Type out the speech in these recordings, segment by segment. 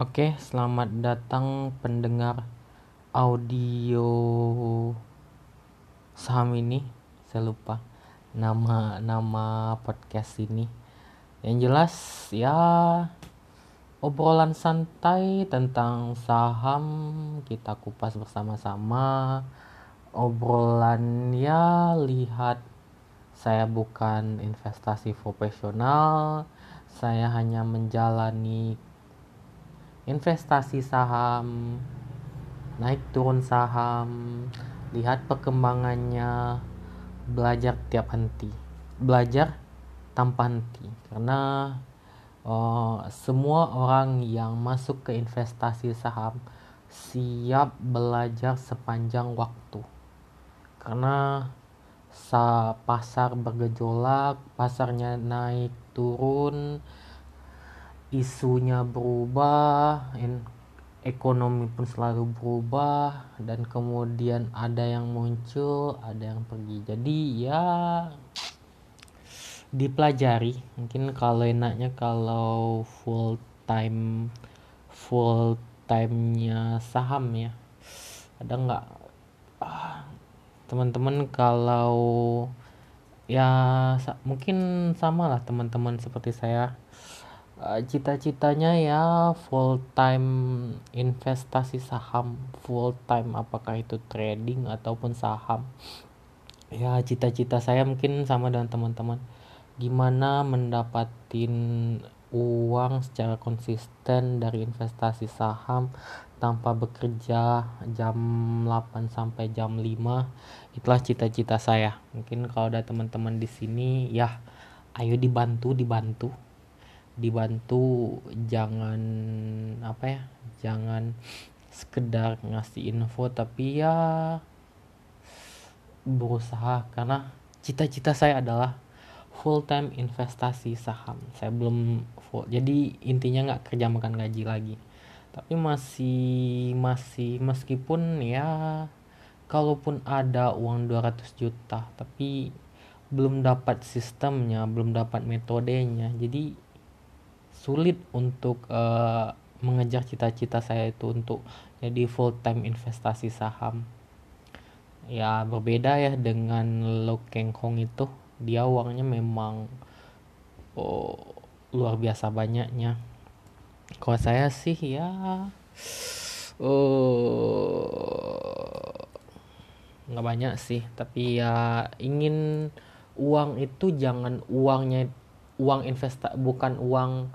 Oke, selamat datang pendengar audio saham ini. Saya lupa nama nama podcast ini. Yang jelas ya obrolan santai tentang saham kita kupas bersama-sama. Obrolan ya lihat saya bukan investasi profesional. Saya hanya menjalani investasi saham, naik turun saham, lihat perkembangannya, belajar tiap henti, belajar tanpa henti. Karena uh, semua orang yang masuk ke investasi saham siap belajar sepanjang waktu. Karena sa pasar bergejolak, pasarnya naik turun, isunya berubah, ekonomi pun selalu berubah dan kemudian ada yang muncul, ada yang pergi. Jadi ya dipelajari. Mungkin kalau enaknya kalau full time full time-nya saham ya. Ada nggak ah, teman-teman kalau ya mungkin sama lah teman-teman seperti saya Eh, cita-citanya ya full time investasi saham. Full time apakah itu trading ataupun saham. Ya cita-cita saya mungkin sama dengan teman-teman. Gimana mendapatin uang secara konsisten dari investasi saham tanpa bekerja jam 8 sampai jam 5 itulah cita-cita saya. Mungkin kalau ada teman-teman di sini ya ayo dibantu dibantu dibantu jangan apa ya jangan sekedar ngasih info tapi ya berusaha karena cita-cita saya adalah full time investasi saham. Saya belum full jadi intinya nggak kerja makan gaji lagi. Tapi masih masih meskipun ya kalaupun ada uang 200 juta tapi belum dapat sistemnya belum dapat metodenya. Jadi sulit untuk uh, mengejar cita-cita saya itu untuk jadi full time investasi saham. Ya berbeda ya dengan Lo Keng Hong itu. Dia uangnya memang oh, luar biasa banyaknya. Kalau saya sih ya oh nggak banyak sih. Tapi ya ingin uang itu jangan uangnya uang investa bukan uang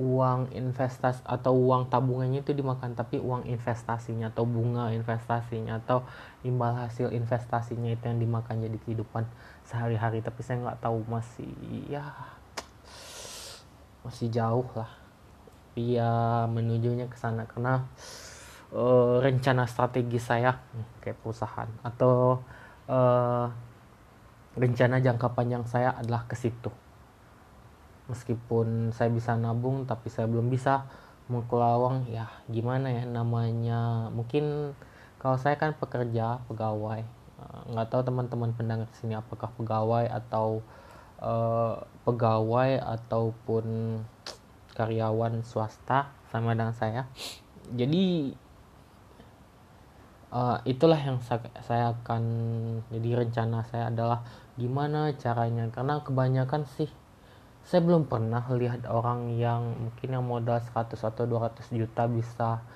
uang investasi atau uang tabungannya itu dimakan tapi uang investasinya atau bunga investasinya atau imbal hasil investasinya itu yang dimakan jadi kehidupan sehari-hari. Tapi saya nggak tahu masih ya masih jauh lah. Ya menujunya ke sana. Karena uh, rencana strategi saya hmm, kayak perusahaan atau uh, rencana jangka panjang saya adalah ke situ meskipun saya bisa nabung tapi saya belum bisa mengkelawang ya gimana ya namanya mungkin kalau saya kan pekerja pegawai eh, nggak tahu teman-teman pendengar sini apakah pegawai atau uh, pegawai ataupun karyawan swasta sama dengan saya. Jadi uh, itulah yang saya, saya akan jadi rencana saya adalah gimana caranya karena kebanyakan sih saya belum pernah lihat orang yang mungkin yang modal 100 atau 200 juta bisa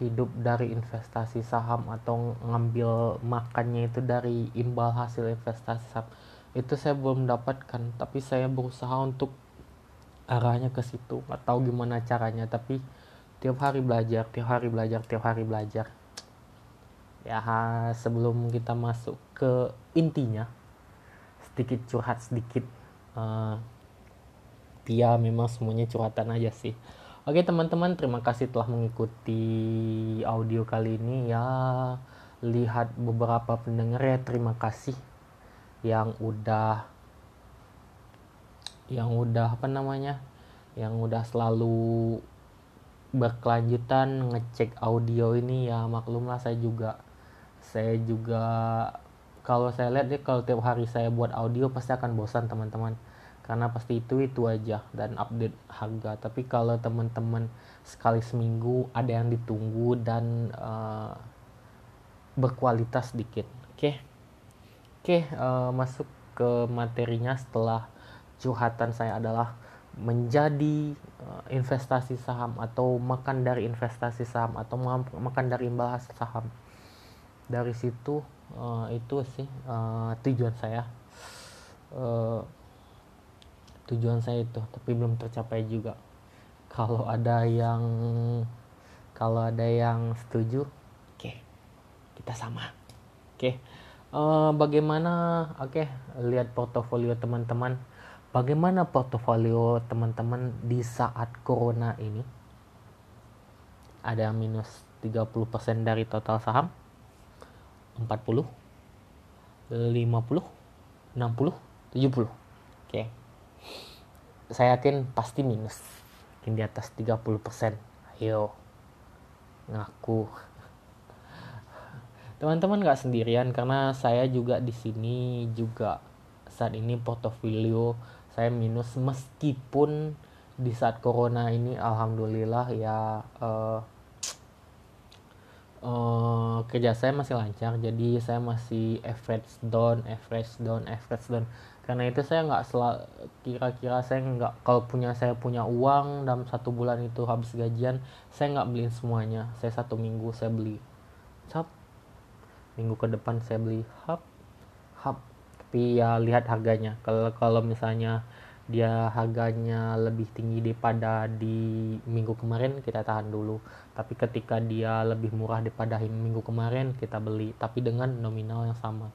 hidup dari investasi saham atau ngambil makannya itu dari imbal hasil investasi saham. Itu saya belum dapatkan tapi saya berusaha untuk arahnya ke situ. Tahu gimana caranya tapi tiap hari belajar tiap hari belajar tiap hari belajar. Ya sebelum kita masuk ke intinya sedikit curhat sedikit uh, ya memang semuanya curhatan aja sih. Oke teman-teman terima kasih telah mengikuti audio kali ini. Ya lihat beberapa pendengar ya terima kasih. Yang udah yang udah apa namanya? Yang udah selalu berkelanjutan ngecek audio ini ya maklumlah saya juga. Saya juga kalau saya lihat deh kalau tiap hari saya buat audio pasti akan bosan teman-teman karena pasti itu itu aja dan update harga. Tapi kalau teman-teman sekali seminggu ada yang ditunggu dan uh, berkualitas sedikit. Oke? Okay? oke okay, uh, masuk ke materinya setelah curhatan saya adalah menjadi uh, investasi saham atau makan dari investasi saham atau makan dari imbal hasil saham. Dari situ uh, itu sih uh, tujuan saya. Uh, tujuan saya itu tapi belum tercapai juga. Kalau ada yang kalau ada yang setuju oke okay, kita sama. Oke okay. uh, bagaimana oke okay, lihat portofolio teman-teman. Bagaimana portofolio teman-teman di saat corona ini? Ada yang minus 30% dari total saham 40 50 60 70 oke. okay saya yakin pasti minus. Mungkin di atas 30% ayo. Ngaku. Teman-teman nggak sendirian karena saya juga di sini juga saat ini portofolio saya minus. Meskipun di saat corona ini alhamdulillah ya uh, uh, kerja saya masih lancar. Jadi saya masih average down average down average down karena itu saya nggak kira-kira saya nggak kalau punya saya punya uang dalam satu bulan itu habis gajian saya nggak beliin semuanya. Saya satu minggu saya beli. Hap minggu ke depan saya beli. Hap. Hap. Tapi ya lihat harganya. Kalau kalau misalnya dia harganya lebih tinggi daripada di minggu kemarin kita tahan dulu. Tapi ketika dia lebih murah daripada minggu kemarin kita beli. Tapi dengan nominal yang sama.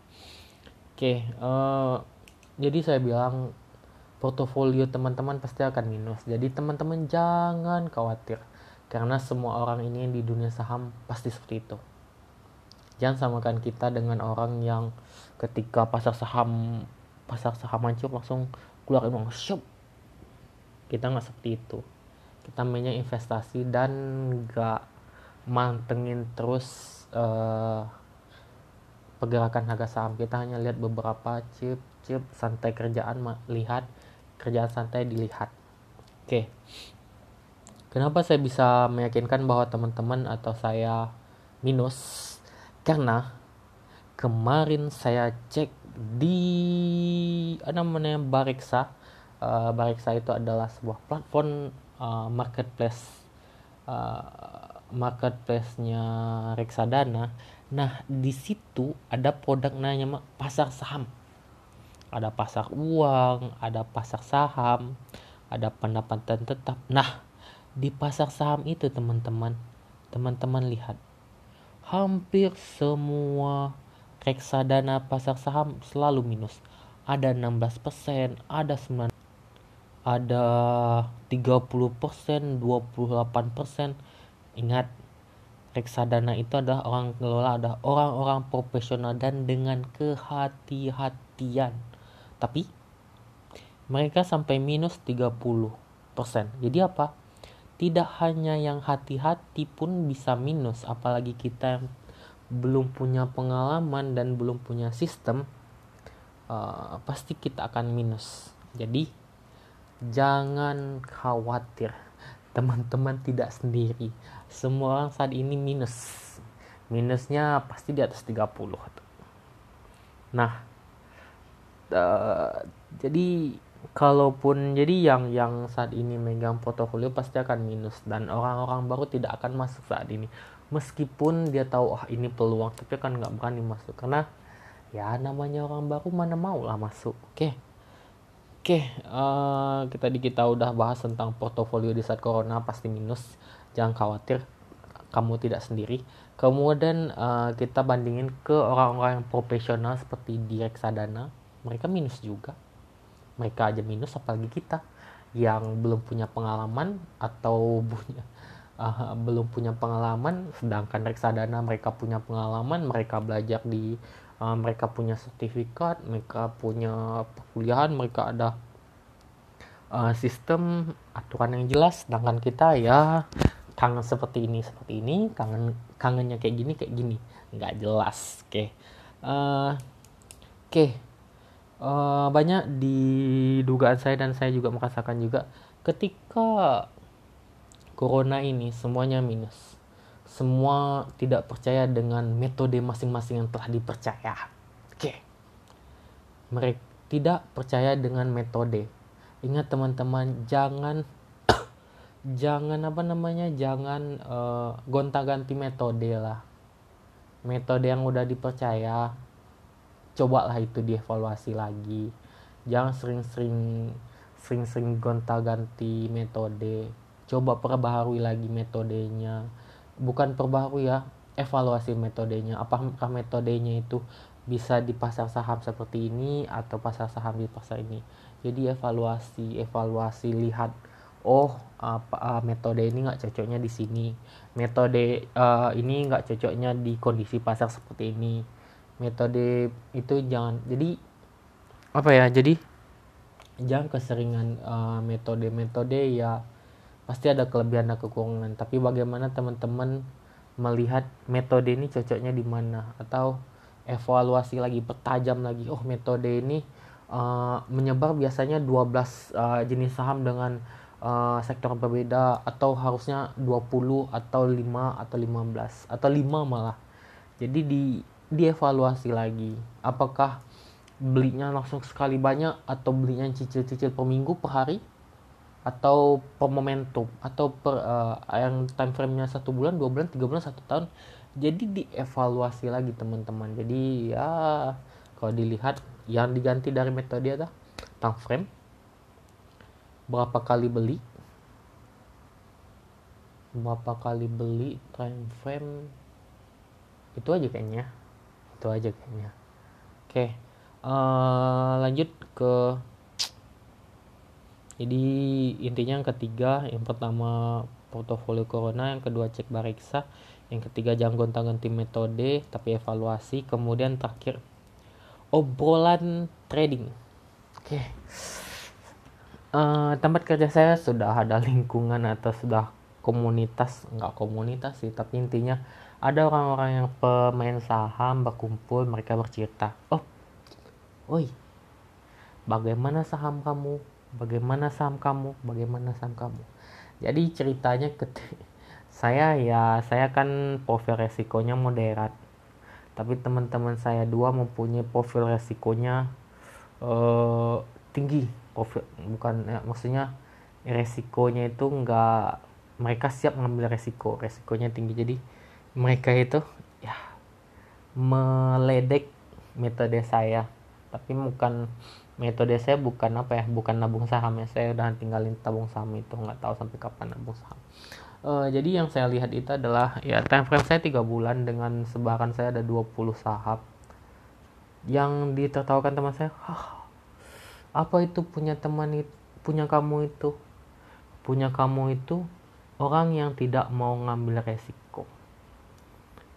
Oke okay, uh, eh, jadi saya bilang portofolio teman-teman pasti akan minus. Jadi teman-teman jangan khawatir karena semua orang ini di dunia saham pasti seperti itu. Jangan samakan kita dengan orang yang ketika pasar saham pasar saham hancur langsung keluar uang. Shop kita nggak seperti itu. Kita mainnya investasi dan nggak mantengin terus uh, pergerakan harga saham. Kita hanya lihat beberapa chip chip santai kerjaan lihat kerjaan santai dilihat. Oke. Kenapa saya bisa meyakinkan bahwa teman-teman atau saya minus? Karena kemarin saya cek di apa namanya Bareksa. Uh, Bareksa itu adalah sebuah platform uh, marketplace uh, marketplace-nya Reksadana. Nah, di situ ada produk namanya pasar saham. Ada pasar uang, ada pasar saham, ada pendapatan tetap. Nah, di pasar saham itu teman-teman, teman-teman lihat. Hampir semua reksadana pasar saham selalu minus. Ada 16%, ada 9 ada 30%, 28%. Ingat, reksadana itu adalah orang kelola ada orang-orang profesional dan dengan kehati-hatian. Tapi mereka sampai minus 30%. Jadi apa? Tidak hanya yang hati-hati pun bisa minus, apalagi kita yang belum punya pengalaman dan belum punya sistem, uh, pasti kita akan minus. Jadi jangan khawatir teman-teman tidak sendiri semua orang saat ini minus minusnya pasti di atas 30 nah uh, jadi kalaupun jadi yang yang saat ini megang portofolio pasti akan minus. Dan orang-orang baru tidak akan masuk saat ini. Meskipun dia tahu ah ini peluang tapi kan nggak berani masuk. Karena ya namanya orang baru mana mau lah masuk. Oke. Okay Oke, okay, uh, eh, kita di kita udah bahas tentang portofolio di saat corona pasti minus. Jangan khawatir, kamu tidak sendiri. Kemudian uh, kita bandingin ke orang-orang yang profesional seperti di reksadana, mereka minus juga. Mereka aja minus, apalagi kita yang belum punya pengalaman atau punya uh, belum punya pengalaman, sedangkan reksadana mereka punya pengalaman, mereka belajar di uh, mereka punya sertifikat mereka punya perkuliahan mereka ada uh, sistem aturan yang jelas sedangkan kita ya kangen seperti ini seperti ini kangen kangennya kayak gini kayak gini nggak jelas oke okay. uh, oke okay. Uh, banyak di dugaan saya dan saya juga merasakan juga ketika corona ini semuanya minus. Semua tidak percaya dengan metode masing-masing yang telah dipercaya. Oke. Okay. mereka tidak percaya dengan metode. Ingat teman-teman jangan jangan apa namanya jangan uh, gonta-ganti metode lah. Metode yang udah dipercaya cobalah itu dievaluasi lagi. Jangan sering-sering sering-sering gonta-ganti metode. Coba perbaharui lagi metodenya. Bukan perbaharui ya evaluasi metodenya. Apakah metodenya itu bisa di pasar saham seperti ini atau pasar saham di pasar ini? Jadi evaluasi evaluasi lihat oh apa uh, metode ini nggak cocoknya di sini. Metode uh, ini nggak cocoknya di kondisi pasar seperti ini metode itu jangan jadi apa ya jadi? jangan keseringan uh, metode-metode ya pasti ada kelebihan dan kekurangan. Tapi bagaimana teman-teman melihat metode ini cocoknya di mana? Atau evaluasi lagi pertajam lagi. Oh metode ini uh, menyebar biasanya 12 uh, jenis saham dengan uh, sektor berbeda atau harusnya 20 atau 5 atau 15 atau 5 malah. Jadi di dievaluasi lagi. Apakah belinya langsung sekali banyak atau belinya cicil-cicil per minggu per hari? Atau per momentum? Atau per uh, yang time frame-nya satu bulan dua bulan tiga bulan satu tahun? Jadi dievaluasi lagi teman-teman. Jadi ya kalau dilihat yang diganti dari metode adalah time frame berapa kali beli? Berapa kali beli time frame itu aja kayaknya itu aja kayaknya. Oke uh, lanjut ke jadi intinya yang ketiga yang pertama portofolio corona yang kedua cek bariksa yang ketiga jangan gonta-ganti metode tapi evaluasi kemudian terakhir obrolan trading. Oke. Uh, tempat kerja saya sudah ada lingkungan atau sudah komunitas nggak komunitas sih tapi intinya ada orang-orang yang pemain saham berkumpul mereka bercerita oh oi bagaimana saham kamu? Bagaimana saham kamu? Bagaimana saham kamu? Jadi ceritanya ke saya ya saya kan profil resikonya moderat. Tapi teman-teman saya dua mempunyai profil resikonya uh, tinggi. Profit bukan ya, maksudnya resikonya itu enggak mereka siap ngambil resiko resikonya tinggi. Jadi mereka itu ya meledek metode saya. Tapi bukan metode saya bukan apa ya bukan nabung saham ya. Saya udah tinggalin tabung saham itu nggak tahu sampai kapan nabung saham. Uh, jadi yang saya lihat itu adalah ya time frame saya tiga bulan dengan sebaran saya ada 20 saham. Yang ditertawakan teman saya Hah, apa itu punya teman itu punya kamu itu? Punya kamu itu orang yang tidak mau ngambil resiko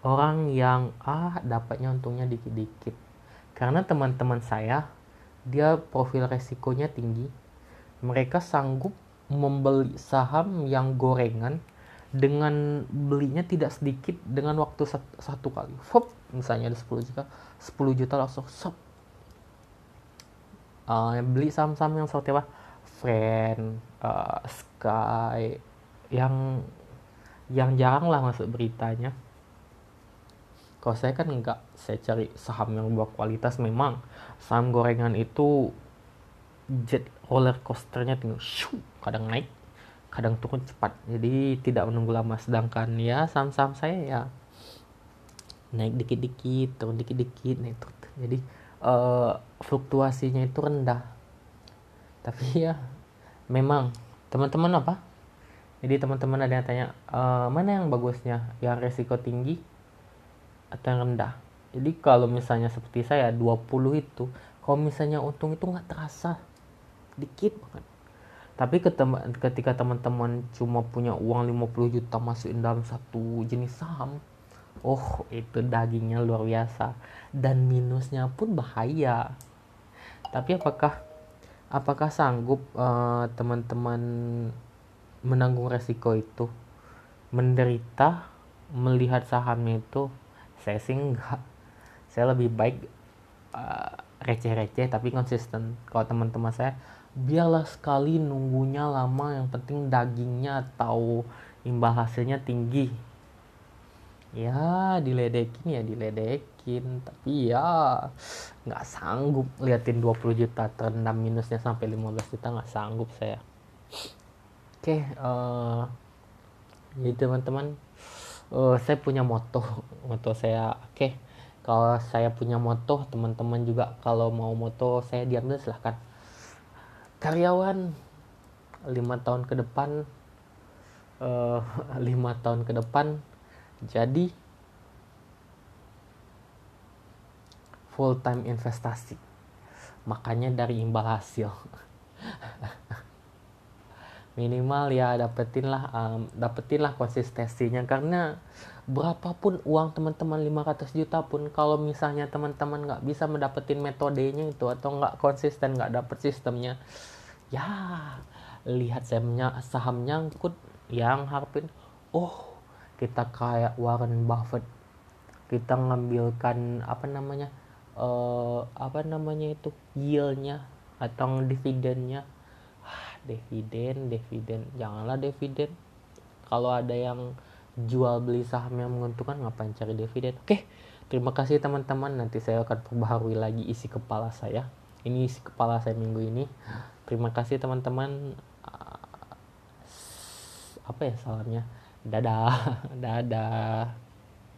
orang yang ah dapatnya untungnya dikit-dikit. Karena teman-teman saya dia profil resikonya tinggi. Mereka sanggup membeli saham yang gorengan dengan belinya tidak sedikit dengan waktu satu, kali. Fop, misalnya ada 10 juta, 10 juta langsung sop. Uh, beli saham-saham yang seperti apa? Friend, uh, Sky yang yang jarang lah masuk beritanya kalau saya kan enggak saya cari saham yang kualitas memang saham gorengan itu jet roller coasternya tinggal shoo, kadang naik kadang turun cepat. Jadi tidak menunggu lama. Sedangkan ya saham-saham saya ya naik dikit-dikit turun dikit-dikit naik turun. Jadi uh, fluktuasinya itu rendah. Tapi ya memang. Teman-teman apa? Jadi teman-teman ada yang tanya e, mana yang bagusnya? Yang resiko tinggi atau yang rendah. Jadi kalau misalnya seperti saya 20 itu kalau misalnya untung itu nggak terasa dikit banget. Tapi ketika teman-teman cuma punya uang 50 juta masukin dalam satu jenis saham oh itu dagingnya luar biasa. Dan minusnya pun bahaya. Tapi apakah apakah sanggup uh, teman-teman menanggung resiko itu? Menderita melihat sahamnya itu saya sih enggak saya lebih baik uh, receh-receh tapi konsisten. Kalau teman-teman saya biarlah sekali nunggunya lama yang penting dagingnya atau imbal hasilnya tinggi. Ya diledekin ya diledekin. Tapi ya nggak sanggup liatin 20 juta terendam minusnya sampai 15 juta nggak sanggup saya. Oke uh, jadi teman-teman uh, saya punya moto moto saya oke. Okay, kalau saya punya moto teman-teman juga kalau mau moto saya diambil silahkan. Karyawan lima tahun ke depan uh, lima tahun ke depan jadi full time investasi. Makanya dari imbal hasil minimal ya dapetin lah um, dapetin lah konsistensinya. Karena berapapun uang teman-teman 500 juta pun kalau misalnya teman-teman nggak bisa mendapetin metodenya itu atau nggak konsisten nggak dapet sistemnya ya lihat sahamnya saham nyangkut yang harapin oh kita kayak Warren Buffett. Kita ngambilkan apa namanya uh, apa namanya itu yieldnya atau dividennya dividen dividen janganlah dividen kalau ada yang jual beli saham yang menguntungkan ngapain cari dividen oke terima kasih teman-teman. Nanti saya akan perbaharui lagi isi kepala saya. Ini isi kepala saya minggu ini. Terima kasih teman-teman. Apa ya salamnya? Dadah. Dadah